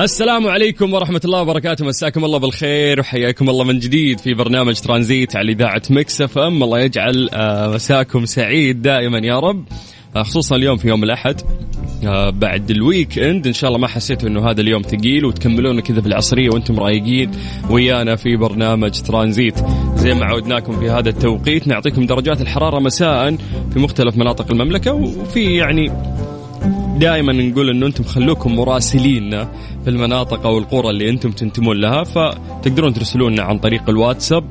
السلام عليكم ورحمة الله وبركاته. مساكم الله بالخير وحياكم الله من جديد في برنامج ترانزيت على إذاعة Mix FM. الله يجعل آه، مساكم سعيد دائما يا رب. آه، خصوصا اليوم في يوم الأحد آه، بعد ال weekend. إن شاء الله ما حسيتوا إنه هذا اليوم ثقيل وتكملونه كذا في العصرية وأنتم رايقين ويانا في برنامج ترانزيت. زي ما عودناكم في هذا التوقيت نعطيكم درجات الحرارة مساء في مختلف مناطق المملكة وفي يعني دائما نقول إنه أنتم خلوكم مراسلين في المناطق أو القرى اللي أنتم تنتمون لها فتقدرون ترسلون لنا عن طريق الواتساب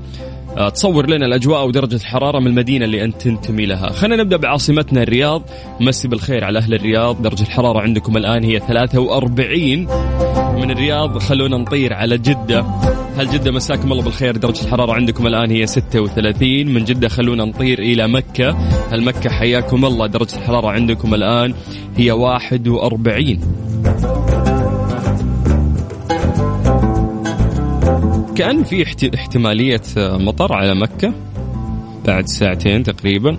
آه، تصور لنا الأجواء ودرجه الحرارة من المدينة اللي أنت تنتمي لها. خلينا نبدأ بعاصمتنا الرياض، مسي بالخير على أهل الرياض، درجة الحرارة عندكم الآن هي 43 من الرياض خلونا نطير على جدة. هل جدة مساكم الله بالخير درجة الحرارة عندكم الآن هي 36 من جدة خلونا نطير إلى مكة. هل مكة حياكم الله درجة الحرارة عندكم الآن هي 41. كأن في احت- احتمالية مطر على مكة بعد ساعتين تقريبا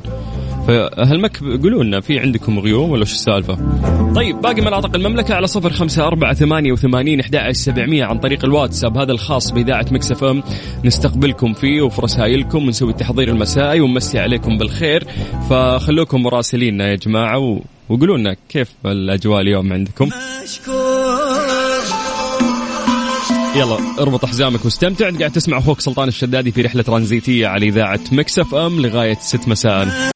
فهل مك قولوا لنا في عندكم غيوم ولا شو السالفة؟ طيب باقي مناطق المملكة على صفر خمسة أربعة ثمانية وثمانين سبعمية عن طريق الواتساب. هذا الخاص بإذاعة مكسف أم. نستقبلكم فيه وفي رسائلكم ونسوي التحضير المسائي ونمسي عليكم بالخير. فخلوكم مراسليننا يا جماعة و... وقولوا لنا كيف الأجواء اليوم عندكم. يلا اربط حزامك واستمتع. قاعد تسمع أخوك سلطان الشدادي في رحلة ترانزيتية على إذاعة مكسف إم لغاية 6 مساء.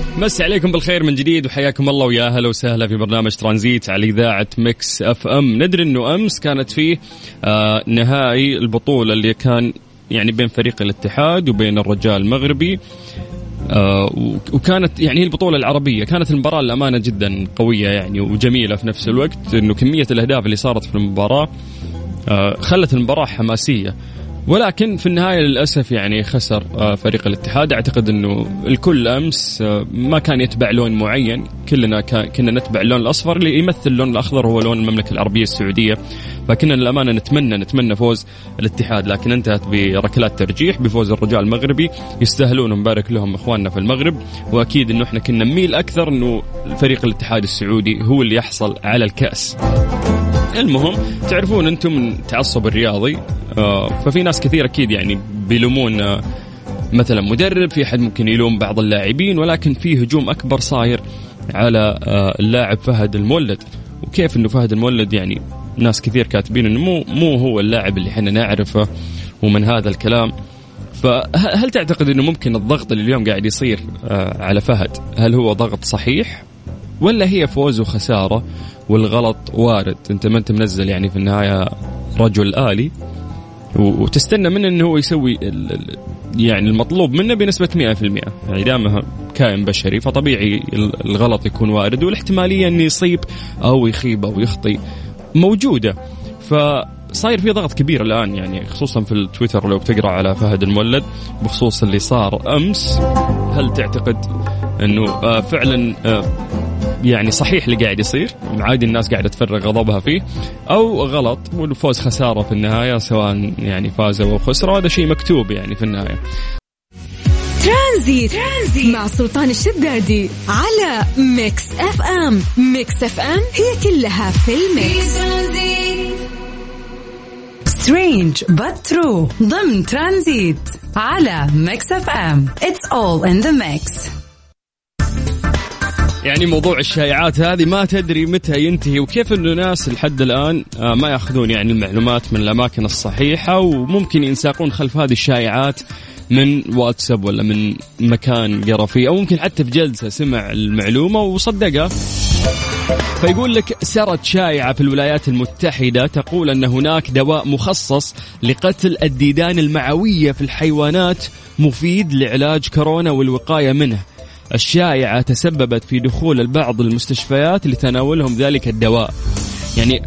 مسي عليكم بالخير من جديد وحياكم الله ويا هلا وسهلا في برنامج ترانزيت على إذاعة Mix FM. ندري إنه أمس كانت فيه آه نهائي البطولة اللي كان يعني بين فريق الاتحاد وبين الرجال المغربي آه وكانت يعني هي البطولة العربية. كانت المباراة للأمانة جدا قوية يعني وجميلة في نفس الوقت إنه كمية الأهداف اللي صارت في المباراة آه خلت المباراة حماسية. ولكن في النهاية للأسف يعني خسر آه، فريق الاتحاد. أعتقد أنه الكل أمس آه، ما كان يتبع لون معين. كلنا كنا نتبع اللون الأصفر اللي يمثل اللون الأخضر هو لون المملكة العربية السعودية. فكنا للأمانة نتمنى نتمنى فوز الاتحاد. لكن انتهت بركلات ترجيح بفوز الرجال المغربي. يستاهلون نبارك لهم إخواننا في المغرب. وأكيد أنه إحنا كنا نميل أكثر أنه فريق الاتحاد السعودي هو اللي يحصل على الكأس. المهم تعرفون أنتم من التعصب الرياضي آه، ففي ناس كثير أكيد يعني بيلومون آه، مثلا مدرب في حد ممكن يلوم بعض اللاعبين ولكن في هجوم أكبر صاير على آه، اللاعب فهد المولد. وكيف إنه فهد المولد؟ يعني ناس كثير كاتبين إنه مو مو هو اللاعب اللي إحنا نعرفه ومن هذا الكلام. فهل تعتقد إنه ممكن الضغط اللي اليوم قاعد يصير على فهد هل هو ضغط صحيح؟ ولا هي فوز وخسارة والغلط وارد؟ أنت ما أنت منزل يعني في النهاية رجل آلي وتستنى منه إنه هو يسوي يعني المطلوب منه بنسبة 100% يعني دامه كائن بشري فطبيعي ال- الغلط يكون وارد والاحتمالية إنه يصيب أو يخيب أو يخطي موجودة. فصاير في ضغط كبير الآن يعني خصوصا في التويتر لو بتقرأ على فهد المولد بخصوص اللي صار أمس. هل تعتقد إنه آه، فعلا آه، يعني صحيح اللي قاعد يصير عادي الناس قاعدة تفرغ غضبها فيه أو غلط والفوز خسارة في النهاية سواء يعني فازوا أو خسروا هذا شيء مكتوب يعني في النهاية. ترانزيت, ترانزيت مع سلطان الشدادي على Mix FM. Mix FM هي كلها في ال mix. Strange true. ضمن ترانزيت على Mix FM. It's all in the mix. يعني موضوع الشائعات هذه ما تدري متى ينتهي وكيف إنه ناس لحد الآن آه، ما يأخذون يعني المعلومات من الأماكن الصحيحة وممكن ينساقون خلف هذه الشائعات من واتساب ولا من مكان قرا فيه أو ممكن حتى في جلسة سمع المعلومة وصدقها. فيقول لك سرت شائعة في الولايات المتحدة تقول أن هناك دواء مخصص لقتل الديدان المعوية في الحيوانات مفيد لعلاج كورونا والوقاية منه. الشائعة تسببت في دخول البعض المستشفيات لتناولهم ذلك الدواء. يعني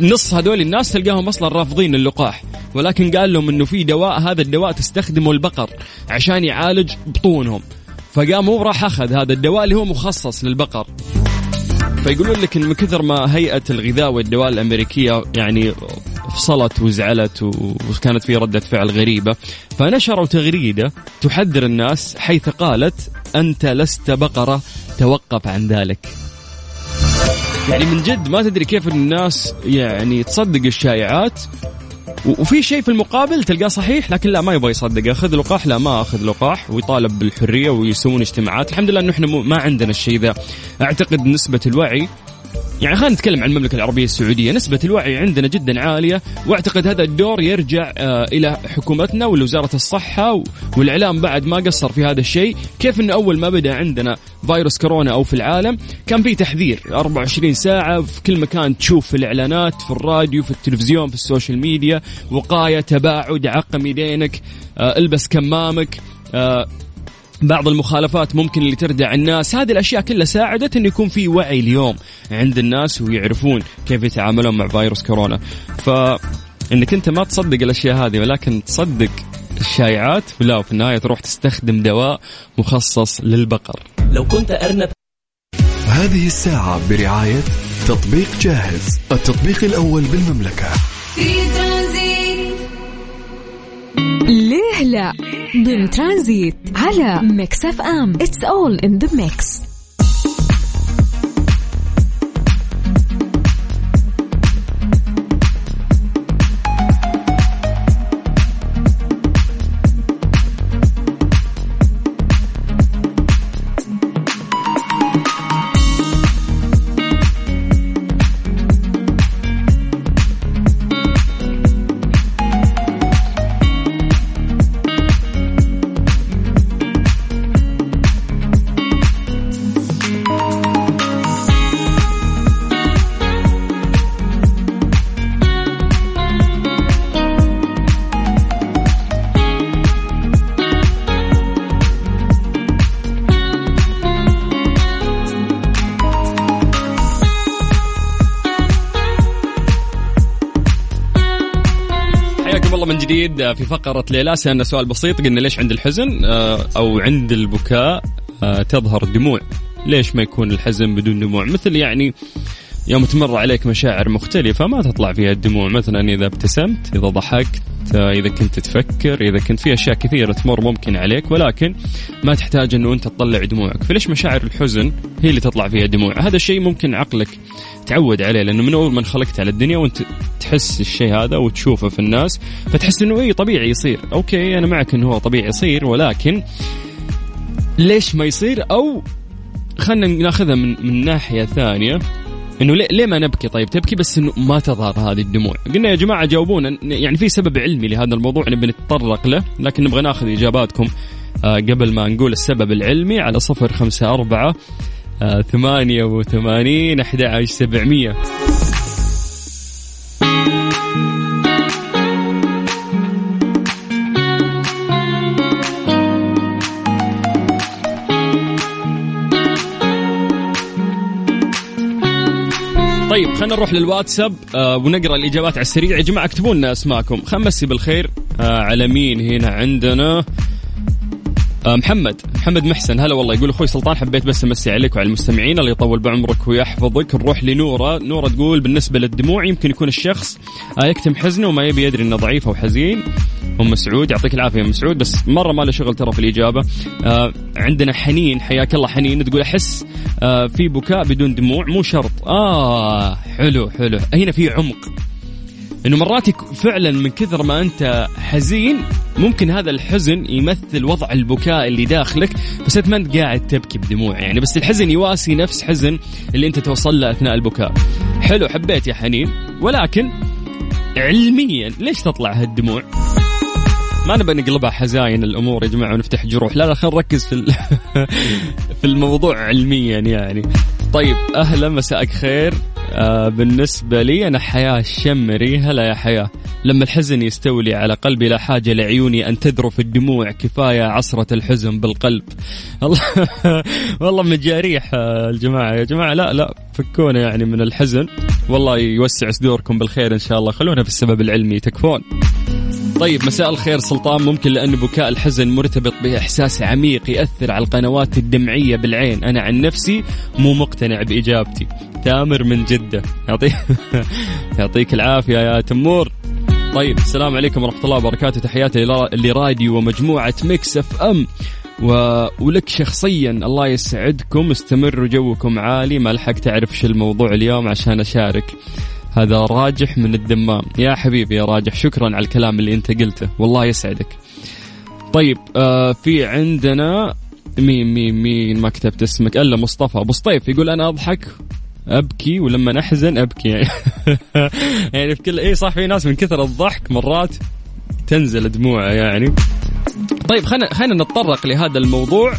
نص هذول الناس تلقاهم أصلا رافضين اللقاح ولكن قال لهم إنه في دواء هذا الدواء تستخدمه البقر عشان يعالج بطونهم. فقام هو راح أخذ هذا الدواء اللي هو مخصص للبقر. فيقولون لك إن من كثر ما هيئة الغذاء والدواء الأمريكية يعني فصلت وزعلت وكانت في ردة فعل غريبة فنشروا تغريدة تحذر الناس حيث قالت أنت لست بقرة توقف عن ذلك. يعني من جد ما تدري كيف الناس يعني تصدق الشائعات وفي شيء في المقابل تلقاه صحيح لكن لا ما يبغى يصدق. اخذ لقاح؟ لا ما أخذ لقاح. ويطالب بالحرية ويسوون اجتماعات. الحمد لله إنه إحنا ما عندنا الشيء ذا. أعتقد نسبة الوعي يعني خلينا نتكلم عن المملكة العربية السعودية. نسبة الوعي عندنا جدا عالية واعتقد هذا الدور يرجع آه إلى حكومتنا ولوزارة الصحة والإعلام بعد ما قصر في هذا الشيء. كيف أنه أول ما بدأ عندنا فيروس كورونا أو في العالم كان في تحذير. 24 ساعة في كل مكان تشوف في الإعلانات في الراديو في التلفزيون في ال social media وقاية تباعد عقم يدينك آه البس كمامك آه بعض المخالفات ممكن اللي تردع الناس. هذه الأشياء كلها ساعدت انه يكون في وعي اليوم عند الناس ويعرفون كيف يتعاملون مع فيروس كورونا. ف انك أنت ما تصدق الأشياء هذه ولكن تصدق الشائعات ولا وفي النهاية تروح تستخدم دواء مخصص للبقر. لو كنت أرنب. هذه الساعة برعاية تطبيق جاهز التطبيق الأول بالمملكة. في ترانزيت ليه لا ضمن ترانزيت على Mix FM. It's all in the mix من جديد في فقرة ليلى سألنا سؤال بسيط قلنا ليش عند الحزن؟ آه، أو عند البكاء آه، تظهر الدموع ليش ما يكون الحزن بدون دموع؟ مثل يعني يوم تمر عليك مشاعر مختلفة ما تطلع فيها الدموع. مثلا إذا ابتسمت إذا ضحكت آه، إذا كنت تفكر إذا كنت في أشياء كثيرة تمر ممكن عليك ولكن ما تحتاج أنه أنت تطلع دموعك. فليش مشاعر الحزن هي اللي تطلع فيها دموع؟ هذا الشيء ممكن عقلك تعود عليه لأنه من أول ما انخلقت على الدنيا وأنت تحس الشيء هذا وتشوفه في الناس فتحس أنه إيه طبيعي يصير. أوكي أنا معك أنه هو طبيعي يصير ولكن ليش ما يصير؟ أو خلينا ناخذها من من ناحية ثانية إنه ليه, ليه ما نبكي؟ طيب تبكي بس إنه ما تظهر هذه الدموع. قلنا يا جماعة جاوبونا يعني في سبب علمي لهذا الموضوع نبي نتطرق له لكن نبغى ناخذ إجاباتكم آه، قبل ما نقول السبب العلمي على صفر خمسة أربعة آه، ثمانية وثمانين أحد عشر سبعمية. طيب خلينا نروح للواتساب آه ونقرأ الإجابات على السريع. يا جماعة اكتبوا لنا أسماءكم. نمسي بالخير آه على مين هنا عندنا؟ آه محمد محمد محسن. هلا والله. يقول أخوي سلطان حبيت بس أمسي عليك وعلى المستمعين. الله يطول بعمرك ويحفظك. نروح لنورة. نورة تقول بالنسبة للدموع يمكن يكون الشخص آه يكتم حزنه وما يبي يدري إنه ضعيف أو حزين. أم سعود. يعطيك العافية أم سعود. بس مرة ما له شغل ترى في الإجابة. آه عندنا حنين. حياك الله حنين. تقول أحس آه في بكاء بدون دموع. مو شرط. آه حلو حلو. هنا في عمق. إنه مرات فعلا من كثر ما أنت حزين ممكن هذا الحزن يمثل وضع البكاء اللي داخلك. بس أنت ما أنت قاعد تبكي بدموع يعني. بس الحزن يواسي نفس حزن اللي أنت توصل له أثناء البكاء. حلو حبيت يا حنين. ولكن علميا ليش تطلع هالدموع؟ ما نبى نقلبها حزاين الأمور يا جماعة ونفتح جروح. لا لا خلينا نركز في في الموضوع علميا يعني. طيب أهلا مساءك خير. آه بالنسبة لي أنا حياة الشمري هلا يا حياة لما الحزن يستولي على قلبي لا حاجة لعيوني أن تذرف الدموع. كفاية عصرة الحزن بالقلب. الله والله مجاريح الجماعة يا جماعة لا لا فكونا يعني من الحزن. والله يوسع صدوركم بالخير إن شاء الله. خلونا في السبب العلمي تكفون. طيب مساء الخير سلطان. ممكن لأن بكاء الحزن مرتبط بإحساس عميق يأثر على القنوات الدمعية بالعين. أنا عن نفسي مو مقتنع بإجابتي. تامر من جدة. يعطيك يعطيك العافية يا تمور. طيب السلام عليكم ورحمة الله وبركاته. تحياتي لراديو ومجموعة Mix FM. و... ولك شخصيا الله يسعدكم استمروا جوكم عالي. ما لحقت أعرف شو الموضوع اليوم عشان أشارك. هذا راجح من الدمام. يا حبيبي يا راجح شكرا على الكلام اللي أنت قلته. والله يسعدك. طيب آه في عندنا مين مين مين؟ ما كتبت اسمك. ألا مصطفى. أبو سطيف يقول أنا أضحك أبكي ولما احزن أبكي. يعني, يعني في كل اي صح في ناس من كثر الضحك مرات تنزل دموعه يعني. طيب خلينا خلينا نتطرق لهذا الموضوع.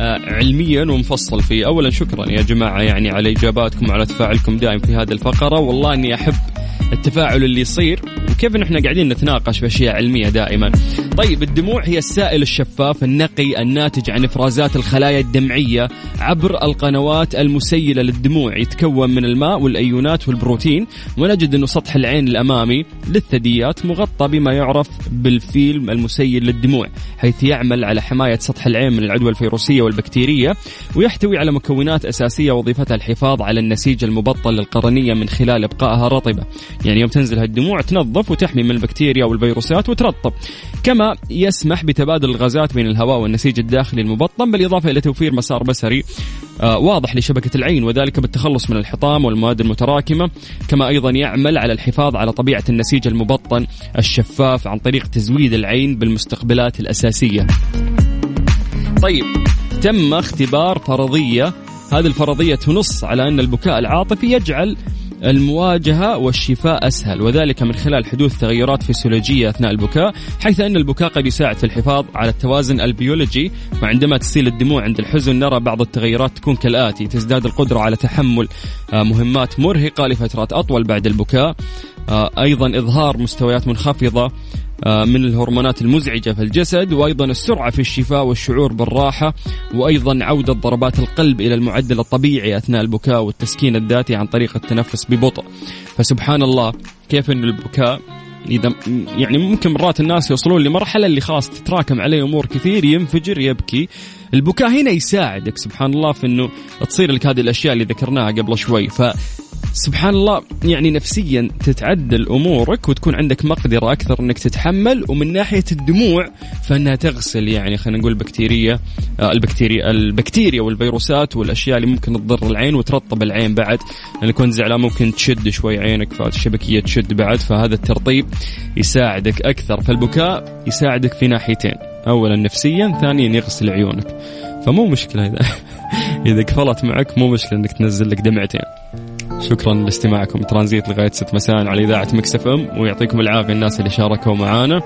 علميا ومفصل فيه اولا شكرا يا جماعة يعني على إجاباتكم وعلى تفاعلكم دائم في هذه الفقرة والله إني أحب التفاعل اللي يصير وكيف نحن قاعدين نتناقش باشياء علمية دائما. طيب الدموع هي السائل الشفاف النقي الناتج عن إفرازات الخلايا الدمعية عبر القنوات المسيلة للدموع يتكون من الماء والأيونات والبروتين ونجد إنه سطح العين الأمامي للثدييات مغطى بما يعرف بالفيلم المسيل للدموع حيث يعمل على حماية سطح العين من العدوى الفيروسية والبكتيرية ويحتوي على مكونات أساسية وظيفتها الحفاظ على النسيج المبطن للقرنية من خلال إبقائها رطبة يعني يوم تنزل هالدموع تنظف وتحمي من البكتيريا والفيروسات وترطب. كما يسمح بتبادل الغازات بين الهواء والنسيج الداخلي المبطن بالإضافة إلى توفير مسار بصري آه، واضح لشبكة العين وذلك بالتخلص من الحطام والمواد المتراكمة. كما أيضا يعمل على الحفاظ على طبيعة النسيج المبطن الشفاف عن طريق تزويد العين بالمستقبلات الأساسية. طيب تم اختبار فرضية. هذه الفرضية تنص على أن البكاء العاطفي يجعل المواجهة والشفاء أسهل وذلك من خلال حدوث تغيرات فسيولوجية أثناء البكاء حيث أن البكاء قد يساعد في الحفاظ على التوازن البيولوجي وعندما تسيل الدموع عند الحزن نرى بعض التغيرات تكون كالآتي تزداد القدرة على تحمل آه، مهمات مرهقة لفترات أطول بعد البكاء. آه، أيضا إظهار مستويات منخفضة آه، من الهرمونات المزعجة في الجسد وأيضا السرعة في الشفاء والشعور بالراحة وأيضا عودة ضربات القلب إلى المعدل الطبيعي أثناء البكاء والتسكين الذاتي عن طريق التنفس ببطء. فسبحان الله كيف أن البكاء إذا يعني ممكن مرات الناس يوصلون لمرحلة اللي خلاص تتراكم عليه أمور كثير ينفجر يبكي. البكاء هنا يساعدك سبحان الله في إنه تصير لك هذه الأشياء اللي ذكرناها قبل شوي. ف سبحان الله يعني نفسيا تتعدل أمورك وتكون عندك مقدرة أكثر إنك تتحمل ومن ناحية الدموع فإنها تغسل يعني خلينا نقول بكتيريا آه، البكتيريا البكتيريا والفيروسات والأشياء اللي ممكن تضر العين وترطب العين بعد. لأن كنت زعلان ممكن تشد شوي عينك فالشبكية تشد بعد فهذا الترطيب يساعدك أكثر. فالبكاء يساعدك في ناحيتين اولا نفسيا ثانيا يغسل عيونك. فمو مشكلة إذا إذا قفلت معك مو مشكلة إنك تنزل لك دمعتين. شكرا لاستماعكم. ترانزيت لغاية 6 مساء على إذاعة Mix FM ويعطيكم العافية الناس اللي شاركوا معانا.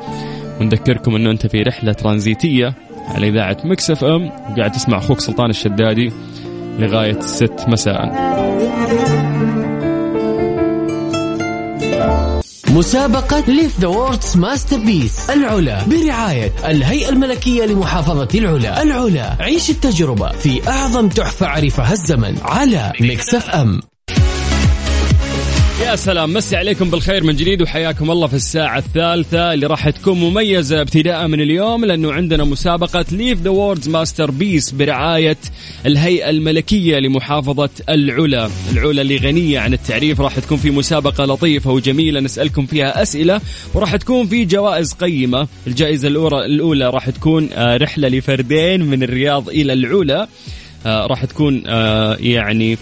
ونذكركم إنه أنت في رحلة ترانزيتية على إذاعة Mix FM وقاعد تسمع أخوك سلطان الشدادي لغاية 6 مساء. مسابقة Live the World's Masterpiece العلا برعاية الهيئة الملكية لمحافظة العلا. العلا عيش التجربة في أعظم تحفة عرفها الزمن على Mix FM. يا سلام مسي عليكم بالخير من جديد وحياكم الله في الساعة الثالثة اللي راح تكون مميزة ابتداء من اليوم لأنه عندنا مسابقة Live the World's Masterpiece برعاية الهيئة الملكية لمحافظة العلا. العلا اللي غنية عن التعريف راح تكون في مسابقة لطيفة وجميلة نسألكم فيها أسئلة وراح تكون في جوائز قيمة. الجائزة الأولى, راح تكون آه، رحلة لفردين من الرياض إلى العلا. آه، راح تكون آه، يعني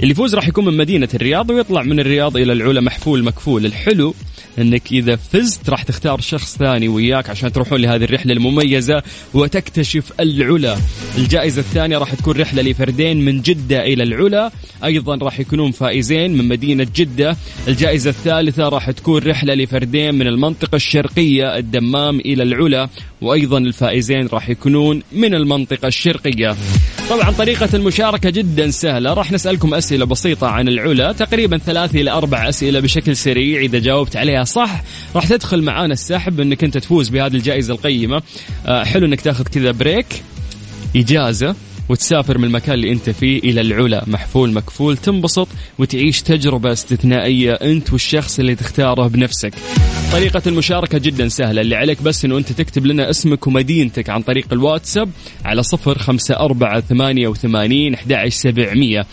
اللي يفوز راح يكون من مدينة الرياض ويطلع من الرياض إلى العلا محفول مكفول. الحلو إنك إذا فزت راح تختار شخص ثاني وياك عشان تروحون لهذه الرحلة المميزة وتكتشف العلا. الجائزة الثانية راح تكون رحلة لفردين من جدة إلى العلا. أيضا راح يكونون فائزين من مدينة جدة. الجائزة الثالثة راح تكون رحلة لفردين من المنطقة الشرقية الدمام إلى العلا. وأيضا الفائزين راح يكونون من المنطقة الشرقية. طبعا طريقة المشاركة جدا سهلة. راح نسألكم أسئلة بسيطة عن العلا تقريبا ثلاث إلى أربع أسئلة بشكل سريع إذا جاوبت عليها صح. راح تدخل معانا السحب أنك أنت تفوز بهذه الجائزة القيمة. آه، حلو أنك تاخذ كذا بريك. إجازة. وتسافر من المكان اللي أنت فيه إلى العلا محفول مكفول تنبسط وتعيش تجربة استثنائية أنت والشخص اللي تختاره بنفسك. طريقة المشاركة جدا سهلة اللي عليك بس إنه أنت تكتب لنا اسمك ومدينتك عن طريق الواتساب على صفر خمسة أربعة ثمانية وثمانين أحد سبعمية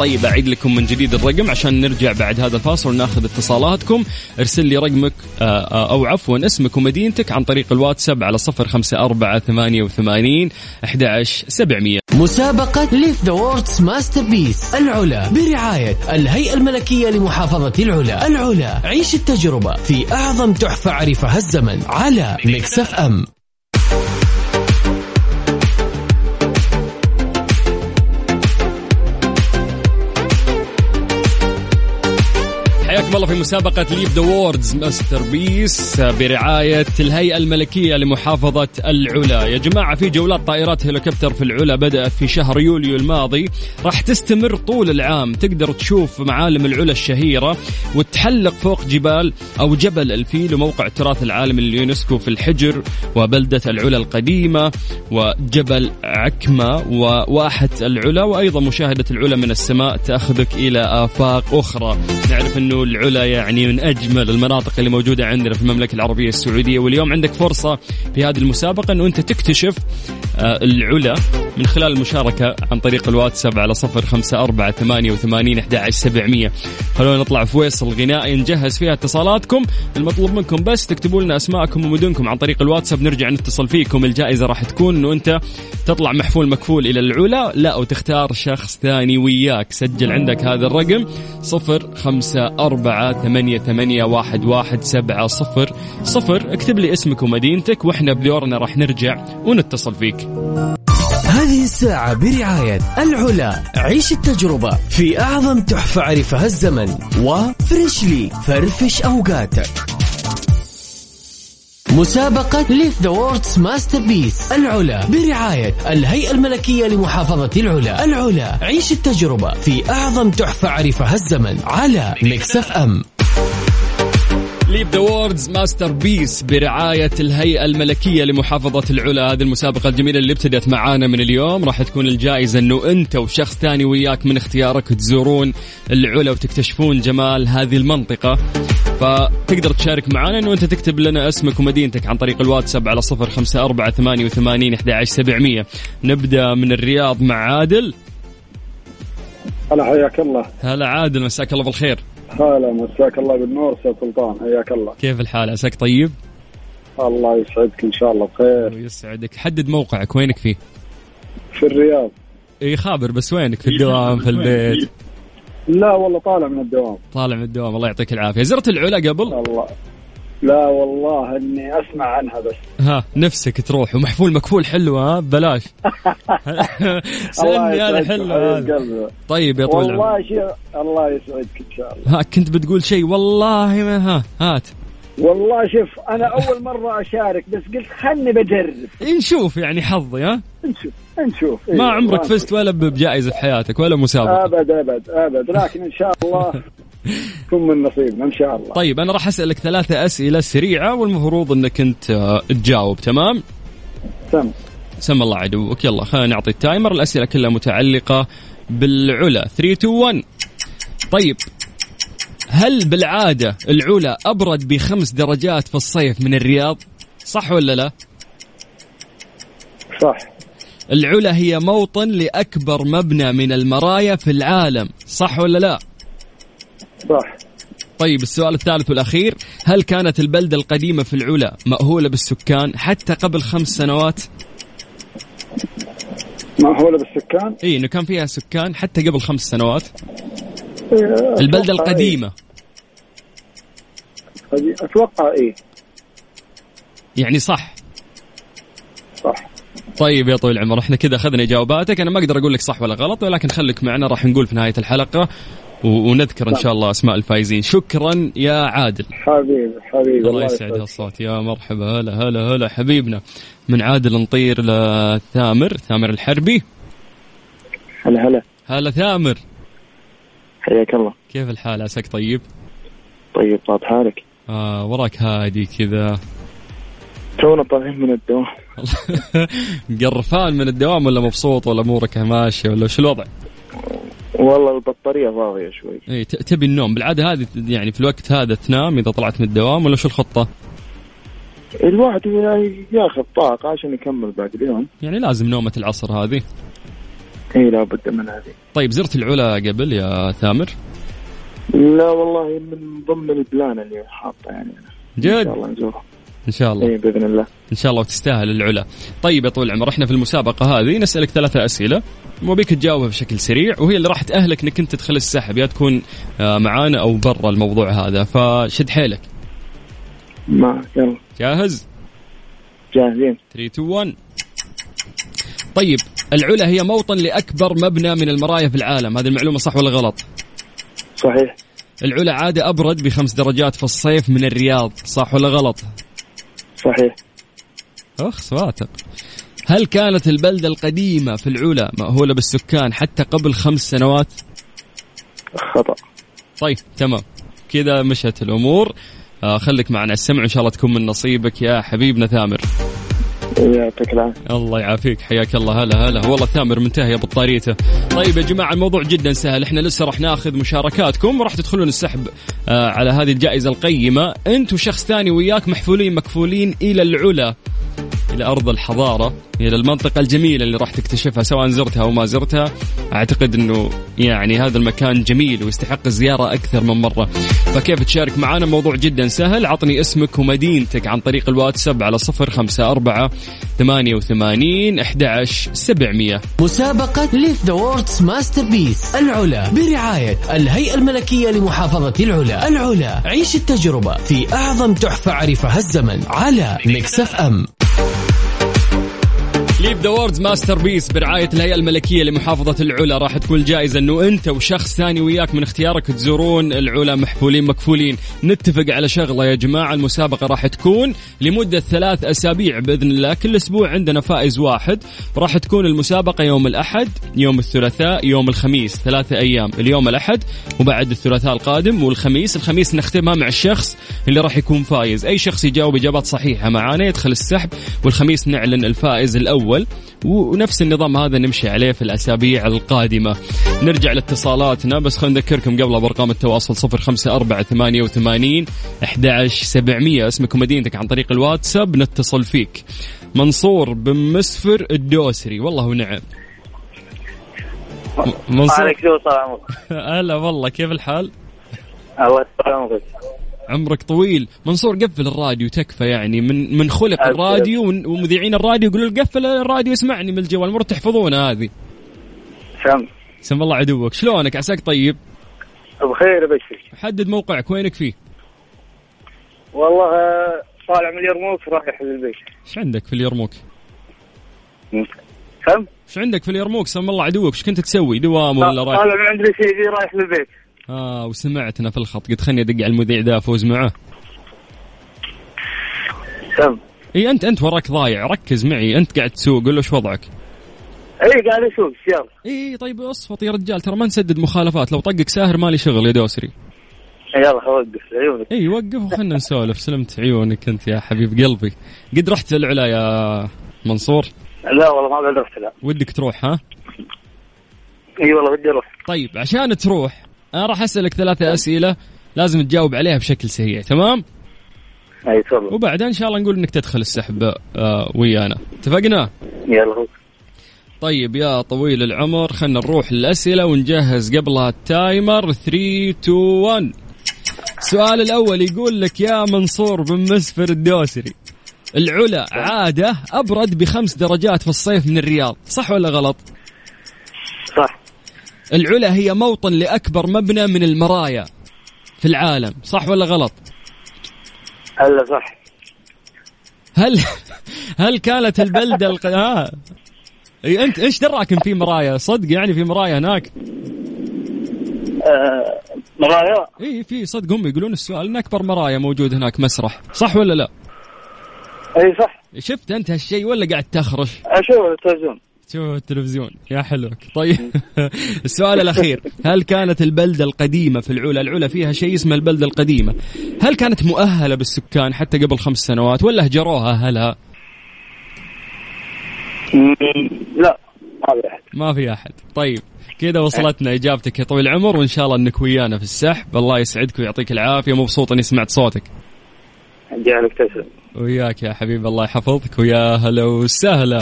طيب أعيد لكم من جديد الرقم عشان نرجع بعد هذا الفاصل وناخذ اتصالاتكم. ارسل لي رقمك آه، آه، أو عفوا اسمك ومدينتك عن طريق الواتساب على صفر خمسة أربعة ثمانية وثمانين أحد سبعمية. مسابقة Live the World's Masterpiece العلا. برعاية الهيئة الملكية لمحافظة العلا. العلا. عيش التجربة في أعظم تحفة عرفها الزمن على Mix F حياكم الله في مسابقة Live the World's Masterpiece برعاية الهيئة الملكية لمحافظة العلا. يا جماعة في جولات طائرات هليكوبتر في العلا بدأت في شهر يوليو الماضي. راح تستمر طول العام. تقدر تشوف معالم العلا الشهيرة وتحلق فوق جبال أو جبل الفيل وموقع التراث العالمي لليونسكو في الحجر وبلدة العلا القديمة وجبل عكمة وواحة العلا وأيضا مشاهدة العلا من السماء تأخذك إلى آفاق أخرى. نعرف أنه العلا يعني من أجمل المناطق اللي موجودة عندنا في المملكة العربية السعودية. واليوم عندك فرصة في هذه المسابقة أنه أنت تكتشف آه، العلا من خلال المشاركة عن طريق الواتساب على صفر خمسة أربعة ثمانية وثمانين أحد سبعمية. خلونا نطلع فويصل غنائي نجهز فيها اتصالاتكم. المطلوب منكم بس تكتبوا لنا أسماءكم ومدنكم عن طريق الواتساب. نرجع نتصل فيكم. الجائزة راح تكون أنه أنت تطلع محفول مكفول إلى العلا. لا وتختار شخص ثاني وياك. سجل عندك هذا الرقم صفر خمسة أربعة ثمانية, ثمانية واحد, واحد سبعة صفر صفر. اكتب لي اسمك ومدينتك وإحنا بدورنا راح نرجع ونتصل فيك. هذه الساعة برعاية العلا. عيش التجربة في أعظم تحفة عرفها الزمن. و Freshly فرفش أوقاتك. مسابقة Live the World's Masterpiece العلا برعاية الهيئة الملكية لمحافظة العلا. العلا عيش التجربة في أعظم تحفة عرفها الزمن على Mix F Live the World's Masterpiece برعاية الهيئة الملكية لمحافظة العلا. هذه المسابقة الجميلة اللي ابتدت معانا من اليوم. راح تكون الجائزة إنه أنت وشخص ثاني وياك من اختيارك تزورون العلا وتكتشفون جمال هذه المنطقة. فتقدر تشارك معنا إنه أنت تكتب لنا اسمك ومدينتك عن طريق الواتساب على صفر خمسة أربعة ثمانية وثمانين سبعمية. نبدأ من الرياض مع عادل. هلا حياك الله. هلا عادل مساك الله بالخير. هلا مساك الله بالنور أستاذ سلطان. حياك الله. كيف الحال؟ عساك طيب؟ الله يسعدك إن شاء الله بخير. ويسعدك حدد موقعك وينك فيه؟ في الرياض. إي خابر بس وينك؟ في الدوام في البيت؟ لا والله طالع من الدوام. طالع من الدوام. الله يعطيك العافية. زرت العلا قبل؟ الله. لا والله إني أسمع عنها بس. ها نفسك تروح ومحفول مكفول حلو ها؟ ببلاش سألني هذا حلو هذا. طيب يا طويل والله شيء الله يسعدك إن شاء الله. ها كنت بتقول شيء والله ما ها هات. والله شوف أنا أول مرة أشارك بس قلت خلني بجرب. نشوف يعني حظي ها؟ نشوف نشوف. ما إيه، عمرك ما- فزت ولا بجائزة في حياتك ولا مسابقة. أبد أبد أبد. لكن إن شاء الله يكون من نصيبنا إن شاء الله. طيب أنا راح أسألك ثلاثة أسئلة سريعة والمفروض أنك أنت آه، تجاوب تمام؟ تم سم الله عدوك. يلا خلينا نعطي التايمر. الأسئلة كلها متعلقة بالعلا. 3 2 1 طيب هل بالعادة العلا أبرد بخمس درجات في الصيف من الرياض؟ صح ولا لا؟ صح. العلا هي موطن لأكبر مبنى من المرايا في العالم. صح ولا لا؟ صح. طيب السؤال الثالث والأخير هل كانت البلدة القديمة في العلا مأهولة بالسكان حتى قبل خمس سنوات؟ مأهولة بالسكان؟ إي إنه كان فيها سكان حتى قبل خمس سنوات. البلدة أتوقع القديمة. هذه أتوقع إيه. يعني صح. صح. طيب يا طويل العمر إحنا كذا أخذنا اجاباتك أنا ما أقدر أقول لك صح ولا غلط ولكن خليك معنا راح نقول في نهاية الحلقة ونذكر إن شاء الله أسماء الفائزين شكرا يا عادل. حبيبي حبيبي. الله يسعد. هالصوت يا مرحبا هلا هلا هلا حبيبنا. من عادل نطير لثامر ثامر الحربي. هلا هلا. هلا ثامر حياك الله. كيف الحال؟ عساك طيب؟ طيب طاب حالك. آه وراك هادي كذا. تونا طالعين من الدوام. قرفان من الدوام ولا مبسوط ولا أمورك ماشية ولا شو الوضع؟ والله البطارية فاضية شوي. إي تبي النوم. بالعادة هذه يعني في الوقت هذا تنام إذا طلعت من الدوام ولا شو الخطة؟ الواحد يعني ياخذ طاقة عشان يكمل باقي اليوم. يعني لازم نومة العصر هذه. اي لابد من هذه. طيب زرت العلا قبل يا ثامر؟ لا والله من ضمن ال plan اللي حاطة يعني. أنا. إن جد؟ شاء الله نزورها. إن شاء الله. اي بإذن الله. إن شاء الله وتستاهل العلا. طيب يا طويل العمر إحنا في المسابقة هذه نسألك ثلاثة أسئلة وبيك تجاوبها بشكل سريع وهي اللي راح تأهلك إنك أنت تدخل السحب يا تكون آه، معانا أو برا الموضوع هذا. فشد حيلك. ما يلا. جاهز؟ جاهزين. 3 2 1 طيب العلا هي موطن لأكبر مبنى من المرايا في العالم. هذه المعلومة صح ولا غلط؟ صحيح. العلا عاده أبرد بخمس درجات في الصيف من الرياض. صح ولا غلط؟ صحيح. أخ سواتق هل كانت البلدة القديمة في العلا مأهولة بالسكان حتى قبل خمس سنوات؟ خطأ. طيب تمام. كذا مشت الأمور. آه خليك معنا. السمع وإن شاء الله تكون من نصيبك يا حبيبنا ثامر. الله يعافيك حياك الله. هلا هلا. والله ثامر منتهي بطاريته طيب يا جماعة الموضوع جدا سهل. إحنا لسه راح ناخذ مشاركاتكم. وراح تدخلون السحب آه على هذه الجائزة القيمة. أنت وشخص ثاني وياك محفولين مكفولين إلى العلا. إلى أرض الحضارة إلى المنطقة الجميلة اللي راح تكتشفها سواء زرتها أو ما زرتها. أعتقد إنه يعني هذا المكان جميل ويستحق الزيارة أكثر من مرة. فكيف تشارك معنا موضوع جدا سهل. عطني اسمك ومدينتك عن طريق الواتساب على صفر خمسة أربعة ثمانية وثمانين أحد سبعمية. مسابقة Live the World's Masterpiece العلا. برعاية الهيئة الملكية لمحافظة العلا. العلا. عيش التجربة في أعظم تحفة عرفها الزمن على Mix F Live the World's Masterpiece برعاية الهيئة الملكية لمحافظة العلا. راح تكون الجائزة إنه أنت وشخص ثاني وياك من اختيارك تزورون العلا محفولين مكفولين. نتفق على شغلة يا جماعة. المسابقة راح تكون لمدة ثلاث أسابيع بإذن الله. كل أسبوع عندنا فائز واحد. راح تكون المسابقة يوم الأحد يوم الثلاثاء يوم الخميس. ثلاثة أيام. اليوم الأحد وبعد الثلاثاء القادم والخميس. الخميس نختمها مع الشخص اللي راح يكون فايز. أي شخص يجاوب إجابات صحيحة معانا يدخل السحب. والخميس نعلن الفائز الأول ونفس النظام هذا نمشي عليه في الأسابيع القادمة. نرجع لاتصالاتنا بس خلينا نذكركم قبل بأرقام التواصل صفر خمسة أربعة ثمانية وثمانين أحداش سبعمية. اسمك ومدينتك عن طريق الواتساب نتصل فيك. منصور بن مسفر الدوسري. والله ونعم. منصور؟ عليك هلا والله كيف الحال؟ الله طال عمرك طويل. منصور قفل الراديو تكفى يعني. من من خلق. الراديو ومذيعين الراديو يقولوا قفل الراديو اسمعني من الجوال. المفروض تحفظونها هذه. سم. سم الله عدوك. شلونك؟ عساك طيب؟ بخير ابشرك حدد موقعك. وينك فيه؟ والله آه، طالع من اليرموك رايح للبيت إيش عندك في اليرموك؟ سم؟ إيش عندك في اليرموك؟ سم الله عدوك. إيش كنت تسوي؟ دوام ولا رايح؟ طالع من عند سيدي رايح للبيت. آه وسمعتنا في الخط. قلت خلني أدق على المذيع ذا أفوز معه. سم. إي انت أنت وراك ضايع. ركز معي. أنت قاعد تسوق. قول له إيش وضعك. إي قاعد أشوف السيارة إي طيب اصفط يا رجال. ترى ما نسدد مخالفات. لو طقك ساهر مالي شغل يا دوسري. يلا أوقف. عيونك. إي وقف وخلنا نسولف. سلمت عيونك أنت يا حبيب قلبي. قد رحت للعلا يا منصور؟ لا والله ما بعد رحت لا. ودك تروح ها؟ إي والله بدي أروح. طيب عشان تروح أنا راح أسألك ثلاثة أسئلة لازم تجاوب عليها بشكل سريع تمام؟ أي تفضل. وبعدها إن شاء الله نقول إنك تدخل السحب آه ويانا. اتفقنا؟ يلا. طيب يا طويل العمر خلنا نروح للأسئلة ونجهز قبلها التايمر. 3 2 1 السؤال الأول يقول لك يا منصور بن مسفر الدوسري العلا عادة أبرد بخمس درجات في الصيف من الرياض صح ولا غلط؟ صح. العلا هي موطن لأكبر مبنى من المرايا في العالم صح ولا غلط؟ هلا صح. هل هل كانت البلدة الق... آه. إي أنت إيش دراك إن في مرايا؟ صدق يعني في مرايا هناك؟ آه مرايا؟ إي في صدق هم يقولون السؤال إن أكبر مرايا موجود هناك مسرح صح ولا لا؟ إي صح. شفت أنت هالشيء ولا قاعد تخرش أشوف التلفزيون. شوف التلفزيون؟ يا حلوك. طيب. السؤال الأخير. هل كانت البلدة القديمة في العلا؟ العلا فيها شيء اسمه البلدة القديمة. هل كانت مؤهلة بالسكان حتى قبل خمس سنوات ولا هجروها اهلها مم، لا ما في أحد. ما في أحد. طيب. كذا وصلتنا إجابتك يا طويل العمر وإن شاء الله إنك ويانا في السحب. الله يسعدك ويعطيك العافية. مبسوط إني سمعت صوتك. جعلك تسلم وياك يا حبيبي الله يحفظك ويا هلا وسهلا.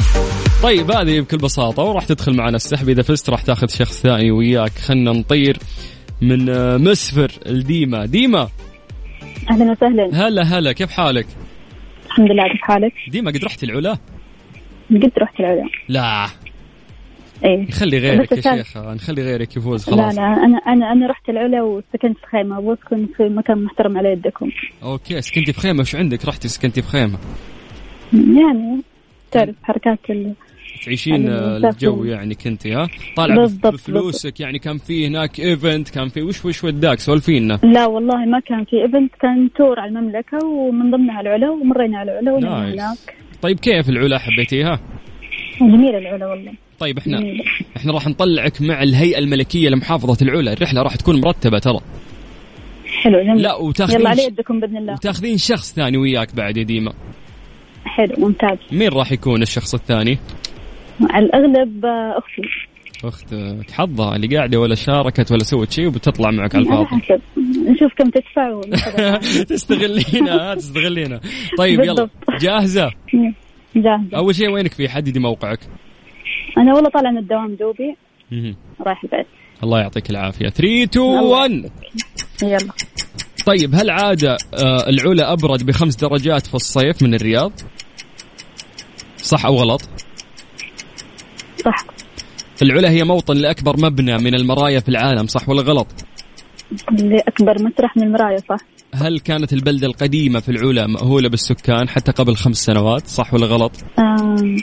طيب هذه بكل بساطة وراح تدخل معنا السحب. إذا فزت راح تاخذ شخص ثاني وياك. خلنا نطير من مسفر الديما ديما. أهلا وسهلا. هلا هلا كيف حالك؟ الحمد لله كيف حالك؟ ديما قد رحت العلا؟ قد رحت العلا. لا. إيه. نخلي غيرك يا كان- شيخ نخلي غيرك يفوز لا خلاص. لا أنا أنا أنا رحت العلا وسكنت في خيمة. أبغى اسكن في مكان محترم على يدكم. okay سكنتي في خيمة. وش عندك؟ رحتي سكنتي في خيمة. يعني تعرف حركات ال... تعيشين آه،. الجو يعني كنتي ها؟ بالضبط، بفلوسك يعني كان في هناك event كان في وش وش وداك؟ سولفينا. لا والله ما كان في event كان tour على المملكة ومن ضمنها العلا ومرينا على العلا nice. هناك. طيب كيف العلا حبيتيها؟ جميلة العلا والله. طيب إحنا جميلة. إحنا راح نطلعك مع الهيئة الملكية لمحافظة العلا الرحلة راح تكون مرتبة ترى. حلو جميل. لا وتاخذين يلا على يدكم بإذن الله. وتاخذين شخص ثاني وياك بعد يا ديما. حلو ممتاز. مين راح يكون الشخص الثاني؟ على الأغلب آه، أختي. أختك. حظها اللي قاعدة ولا شاركت ولا سوت شيء وبتطلع معك على الفاضي. نشوف كم تدفع. تستغلينا تستغلينا. طيب يلا. جاهزة؟ جاهزة. أول شيء وينك في حددي موقعك؟ أنا والله طالعه من الدوام دوبي. رايح البيت الله يعطيك العافية 3 2 1 يلا طيب هل عادة آه، العلا أبرد بخمس درجات في الصيف من الرياض؟ صح أو غلط؟ صح العلا هي موطن لأكبر مبنى من المرايا في العالم صح ولا غلط؟ لأكبر مسرح من المرايا صح هل كانت البلدة القديمة في العلا مأهولة بالسكان حتى قبل خمس سنوات صح ولا غلط؟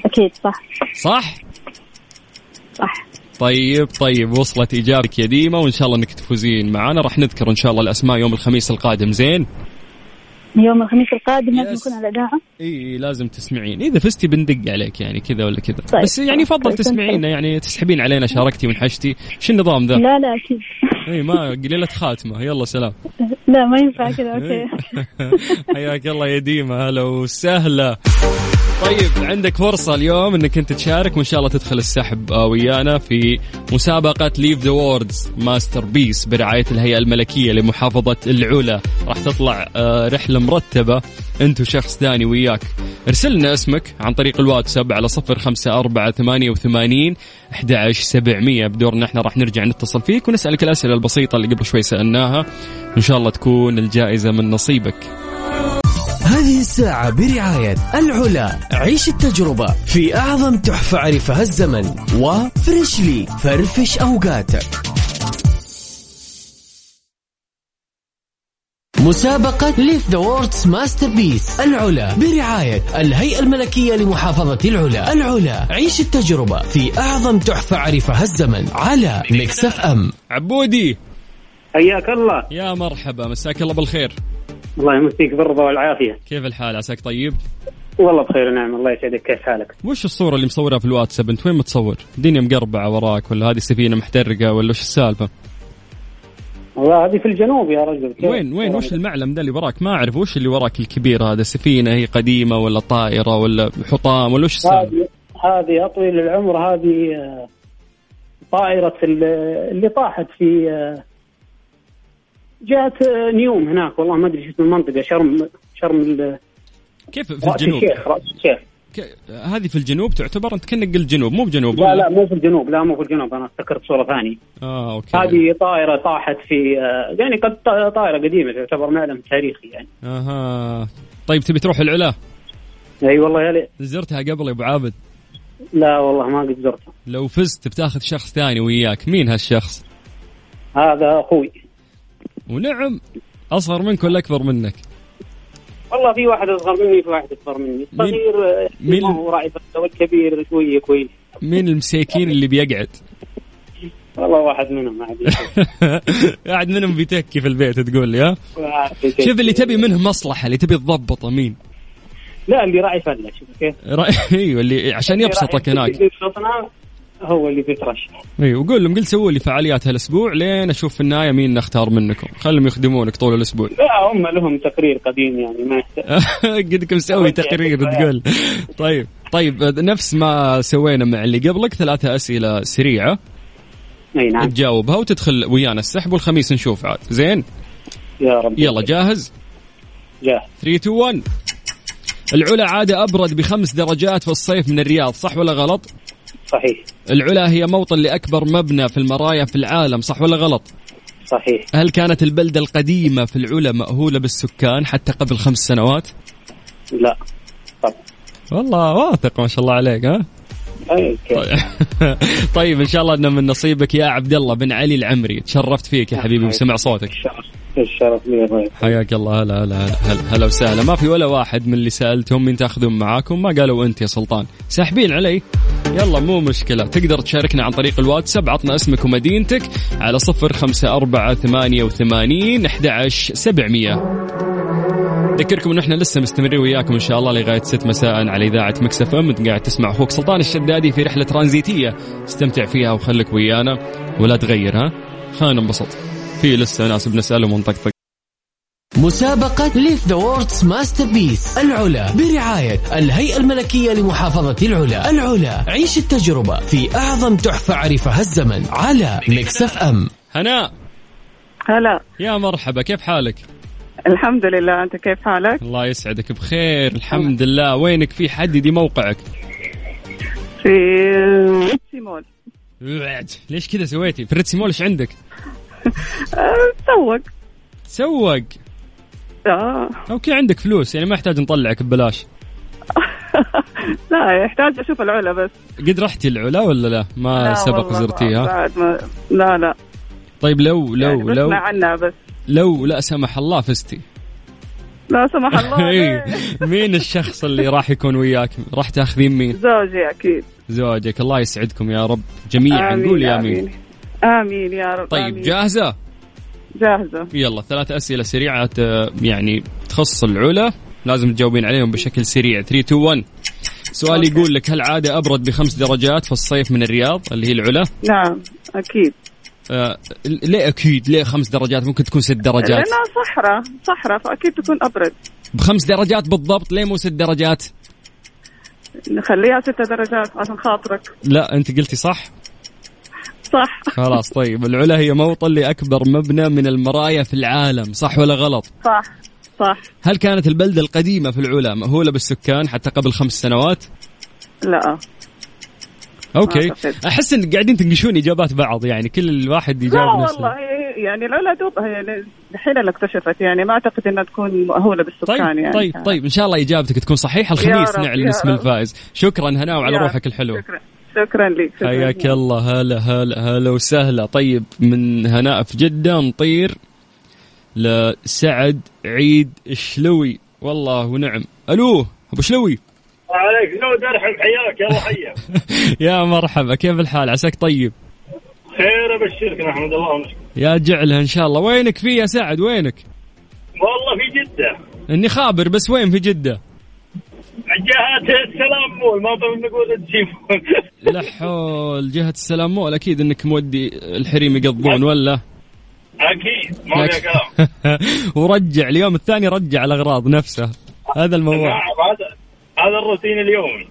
أكيد صح صح؟ صح. طيب طيب وصلت إجابتك يا ديما وإن شاء الله أنك تفوزين معنا راح نذكر إن شاء الله الأسماء يوم الخميس القادم زين؟ يوم الخميس القادم لازم. نكون على الإذاعة إي لازم تسمعين. إذا فزتي بندق عليك يعني كذا ولا كذا. طيب. بس يعني يفضل طيب. تسمعينا يعني تسحبين علينا شاركتي وانحشتي شو النظام ذا؟ لا لا أكيد. إي ما قليلة خاتمة. يلا سلام. لا ما ينفع كذا أوكي. حياك الله يا ديما هلا وسهلا. طيب عندك فرصة اليوم إنك أنت تشارك وإن شاء الله تدخل السحب آه، ويانا في مسابقة live the world's masterpiece برعاية الهيئة الملكية لمحافظة العلا. راح تطلع آه، رحلة مرتبة أنت وشخص ثاني وياك. ارسل لنا اسمك عن طريق الواتساب على صفر خمسة أربعة ثمانية وثمانين أحد سبعمية. بدورنا إحنا راح نرجع نتصل فيك ونسألك الأسئلة البسيطة اللي قبل شوي سألناها إن شاء الله تكون الجائزة من نصيبك. هذه الساعة برعاية العلا. عيش التجربة في أعظم تحفة عرفها الزمن. وفريشلي فرفش أوقاتك. مسابقة live the world's masterpiece العلا. برعاية الهيئة الملكية لمحافظة العلا. العلا. عيش التجربة في أعظم تحفة عرفها الزمن. على Mix FM عبودي. حياك الله. يا مرحبا. مساك الله بالخير. الله يمسيك بالرضا والعافية. كيف الحال؟ عساك طيب؟ والله بخير نعم الله يسعدك. كيف حالك؟ وش الصورة اللي مصورها في الواتساب؟ انت وين متصور؟ الدنيا مقربعة وراك ولا هذه سفينة محترقة ولا وش السالفة؟ والله هذه في الجنوب يا رجل. كيف؟ وين وين وش المعلم ذا اللي وراك؟ ما أعرف وش اللي وراك الكبير هذا؟ سفينة هي قديمة ولا طائرة ولا حطام ولا وش السالفة؟ هذه طويل العمر هذه آه، طائرة ال- اللي طاحت في جهة آه، نيوم هناك. والله ما أدري شو اسم المنطقة. شرم شرم ال- كيف في رأس الجنوب؟ الشيخ رأس الشيخ. ك- هذه في الجنوب تعتبر أنت كأنك قلت جنوب مو بجنوب لا؟ لا مو في الجنوب. لا مو في الجنوب. أنا أفتكرت صورة ثانية. آه أوكي. هذه طائرة طاحت في آه، يعني قد طائرة قديمة تعتبر معلم تاريخي يعني. أها. طيب تبي تروح العلا؟ أي والله يا ليت. زرتها قبل يا أبو عابد؟ لا والله ما قد زرتها. لو فزت بتاخذ شخص ثاني وياك. مين هالشخص؟ هذا أخوي. ونعم أصغر منك ولا أكبر منك؟ والله في واحد أصغر مني في واحد أكبر مني. الصغير آه، مين- ما هو راعي والكبير شوية كويس مين المساكين اللي بيقعد؟ والله واحد منهم قاعد منهم بيتكي في البيت تقول لي ها. شوف اللي تبي منه مصلحة اللي تبي تضبطه مين؟ لا اللي راعي فلة شوف كيف. أيوه اللي عشان يبسطك هناك. هو اللي بيترشح أيوه وقول لهم قل سووا لي فعاليات هالأسبوع لين أشوف في النهايه مين نختار منكم. خلهم يخدمونك طول الأسبوع. لا هم لهم تقرير قديم يعني ما قدك مسوي تقرير تقول. طيب طيب نفس ما سوينا مع اللي قبلك ثلاثة أسئلة سريعة. أي نعم. تجاوبها وتدخل ويانا السحب والخميس نشوف عاد. زين؟ يا رب. يلا جاهز؟ جاهز. 3 2 1 العلا عادة أبرد بخمس درجات في الصيف من الرياض صح ولا غلط؟ صحيح. العلا هي موطن لأكبر مبنى في المرايا في العالم صح ولا غلط؟ صحيح. هل كانت البلدة القديمة في العلا مأهولة بالسكان حتى قبل خمس سنوات؟ لا. طب والله واثق ما شاء الله عليك ها؟ طيب. طيب إن شاء الله إنه من نصيبك يا عبد الله بن علي العمري. تشرفت فيك يا حبيبي وسمع صوتك. الشرف لي حياك الله. هلا هلا هلا هلا, هلا وسهلا. ما في ولا واحد من اللي سألتهم مين تاخذون معاكم؟ ما قالوا أنت يا سلطان. ساحبين علي. يلا مو مشكلة. تقدر تشاركنا عن طريق الواتساب عطنا اسمك ومدينتك على صفر خمسة أربعة ثمانية وثمانين أحد سبعمية. أذكركم أنه إحنا لسه مستمرين وياكم إن شاء الله لغاية 6 مساء على إذاعة مكسف أم. أنت قاعد تسمع أخوك سلطان الشدادي في رحلة ترانزيتية. استمتع فيها وخليك ويانا ولا تغير ها؟ خلينا ننبسط في لسه ناس بنسألهم ونطقطق. مسابقة live the world's masterpiece العلا برعاية الهيئة الملكية لمحافظة العلا. العلا عيش التجربة في أعظم تحفة عرفها الزمن على Mix FM هناء هلا. يا مرحبا كيف حالك؟ الحمد لله أنت كيف حالك؟ الله يسعدك بخير الحمد لله. وينك؟ في حددي موقعك؟ في Red Sea Mall. ليش كذا سويتي؟ في Red Sea Mall إيش عندك؟ أه، تسوق سوق. آه. أوكي عندك فلوس يعني ما يحتاج نطلعك ببلاش. لا يحتاج أشوف العلا بس. قد رحتي العلا ولا لا؟ ما لا سبق زرتيها. بعد ما لا لا. طيب لو لو يعني لو عنها بس. لو لا سمح الله فزتي. لا سمح الله إيه. مين الشخص اللي راح يكون وياك؟ راح تاخذين مين؟ زوجي أكيد. زوجك. الله يسعدكم يا رب. جميعا قول يا آمين. آمين يا رب طيب آمين. جاهزة؟ جاهزة. يلا ثلاث أسئلة سريعة يعني تخص العلا. لازم تجاوبين عليهم بشكل سريع. 3 2 1 سؤال أوكي. يقول لك هل عادة أبرد بخمس درجات في الصيف من الرياض اللي هي العلا؟ نعم أكيد. آه ليه أكيد؟ ليه خمس درجات؟ ممكن تكون ست درجات. لأنها صحراء صحراء فأكيد تكون أبرد. بخمس درجات بالضبط ليه مو ست درجات؟ نخليها ستة درجات عشان خاطرك. لا أنت قلتي صح. صح. خلاص طيب. العلا هي موطن لأكبر مبنى من المرايا في العالم. صح ولا غلط؟ صح صح. هل كانت البلدة القديمة في العلا مأهولة بالسكان حتى قبل خمس سنوات؟ لا. أوكي. أحس إن قاعدين تنقشون إجابات بعض يعني كل الواحد لا يجاوب نفسه. والله يعني لولا دوب هي الحين اللي اكتشفت يعني ما أعتقد إنها تكون مأهولة بالسكان طيب يعني. طيب طيب. إن شاء الله إجابتك تكون صحيحة. الخميس نعلن اسم. الفائز. شكرا هناء وعلى. روحك الحلوة. شكرا. شكرا لك حياك الله. هلا هلا هلا وسهلا. طيب من هناء في جدة نطير لسعد عيد الشلوي والله ونعم. ألو أبو شلوي. عليك زود ارحب حياك. يلا حيا. يا مرحبا. كيف الحال؟ عساك طيب؟ خير أبشرك. نحمد الله ونشكر. يا جعلها إن شاء الله. وينك في يا سعد؟ وينك؟ والله في جدة. إني خابر بس وين في جدة؟ جهة السلام مول ما بنقول التليفون لا حول جهة السلام مول. أكيد أنك مودي الحريم يقضون ولا؟ أكيد ما كلام. ورجع اليوم الثاني رجع الأغراض نفسها هذا الموضوع. نعم هذا هذا الروتين اليومي.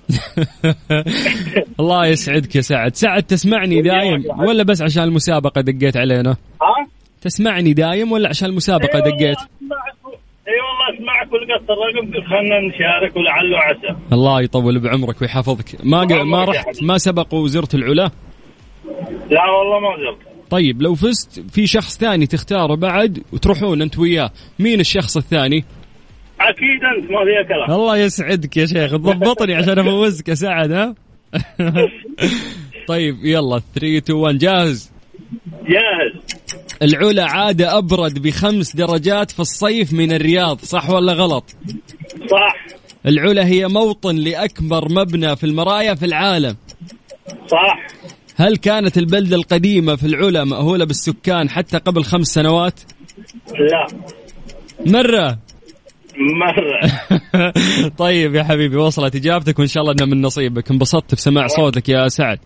الله يسعدك يا سعد. سعد تسمعني دايم ولا بس عشان المسابقة دقيت علينا؟ ها؟ تسمعني دايم ولا عشان المسابقة إي والله دقيت أي والله اسمعك ولقيت الرقم خلنا نشارك ولعله عسى. الله يطول بعمرك ويحفظك. ما ق- ما رحت. ما سبق وزرت العلا؟ لا والله ما زلت طيب لو فزت في شخص ثاني تختاره بعد وتروحون أنت وياه مين الشخص الثاني؟ أكيد أنت ما فيها كلام. الله يسعدك يا شيخ تضبطني عشان افوزك يا سعد ها؟ طيب يلا 3 2 1 جاهز؟ جاهز. العلا عادة أبرد بخمس درجات في الصيف من الرياض صح ولا غلط؟ صح. العلا هي موطن لأكبر مبنى في المرايا في العالم. صح. هل كانت البلدة القديمة في العلا مأهولة بالسكان حتى قبل خمس سنوات؟ لا. مرة. مرة. طيب يا حبيبي وصلت إجابتك وإن شاء الله أنها من نصيبك. انبسطت بسماع صوتك يا سعد.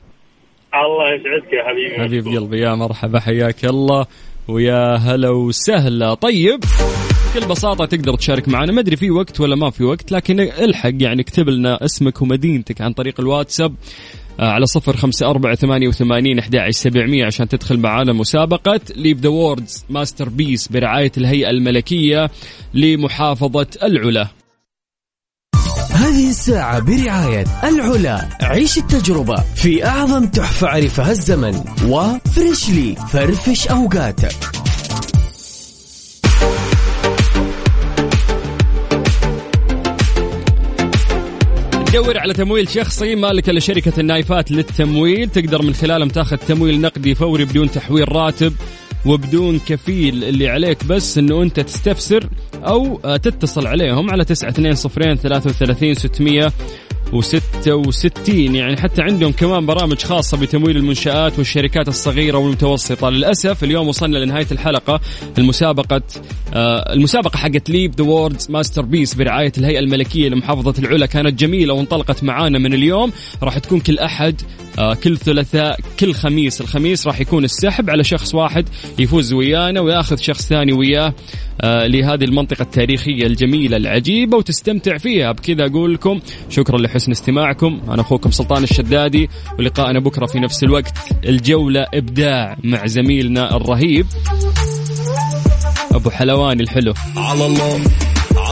الله يسعدك يا حبيبي. حبيب قلبي يا مرحبا حياك الله ويا هلا وسهلا. طيب بكل بساطة تقدر تشارك معنا. ما أدري في وقت ولا ما في وقت لكن الحق يعني اكتب لنا اسمك ومدينتك عن طريق الواتساب آه، على صفر خمسة أربعة ثمانية وثمانين أحد سبعمية عشان تدخل معانا مسابقة live the world's masterpiece برعاية الهيئة الملكية لمحافظة العلا. هذه الساعة برعاية العلا. عيش التجربة في أعظم تحفة عرفها الزمن. وفريشلي فرفش أوقاتك. تدور على تمويل شخصي مالك لشركة النايفات للتمويل. تقدر من خلالهم تاخذ تمويل نقدي فوري بدون تحويل راتب. وبدون كفيل اللي عليك بس إنه أنت تستفسر أو تتصل عليهم على تسعة اثنين صفرين ثلاثة وثلاثين ستمية وستة وستين. يعني حتى عندهم كمان برامج خاصة بتمويل المنشآت والشركات الصغيرة والمتوسطة. للأسف اليوم وصلنا لنهاية الحلقة. المسابقة آه المسابقة حقت live the world's masterpiece برعاية الهيئة الملكية لمحافظة العلا كانت جميلة وانطلقت معانا من اليوم. راح تكون كل أحد آه كل ثلاثاء كل خميس. الخميس راح يكون السحب على شخص واحد يفوز ويانا وياخذ شخص ثاني وياه آه لهذه المنطقة التاريخية الجميلة العجيبة وتستمتع فيها. بكذا أقول لكم شكرا لحسن استماعكم. أنا أخوكم سلطان الشدادي ولقائنا بكرة في نفس الوقت. الجولة إبداع مع زميلنا الرهيب أبو حلواني الحلو. على الله.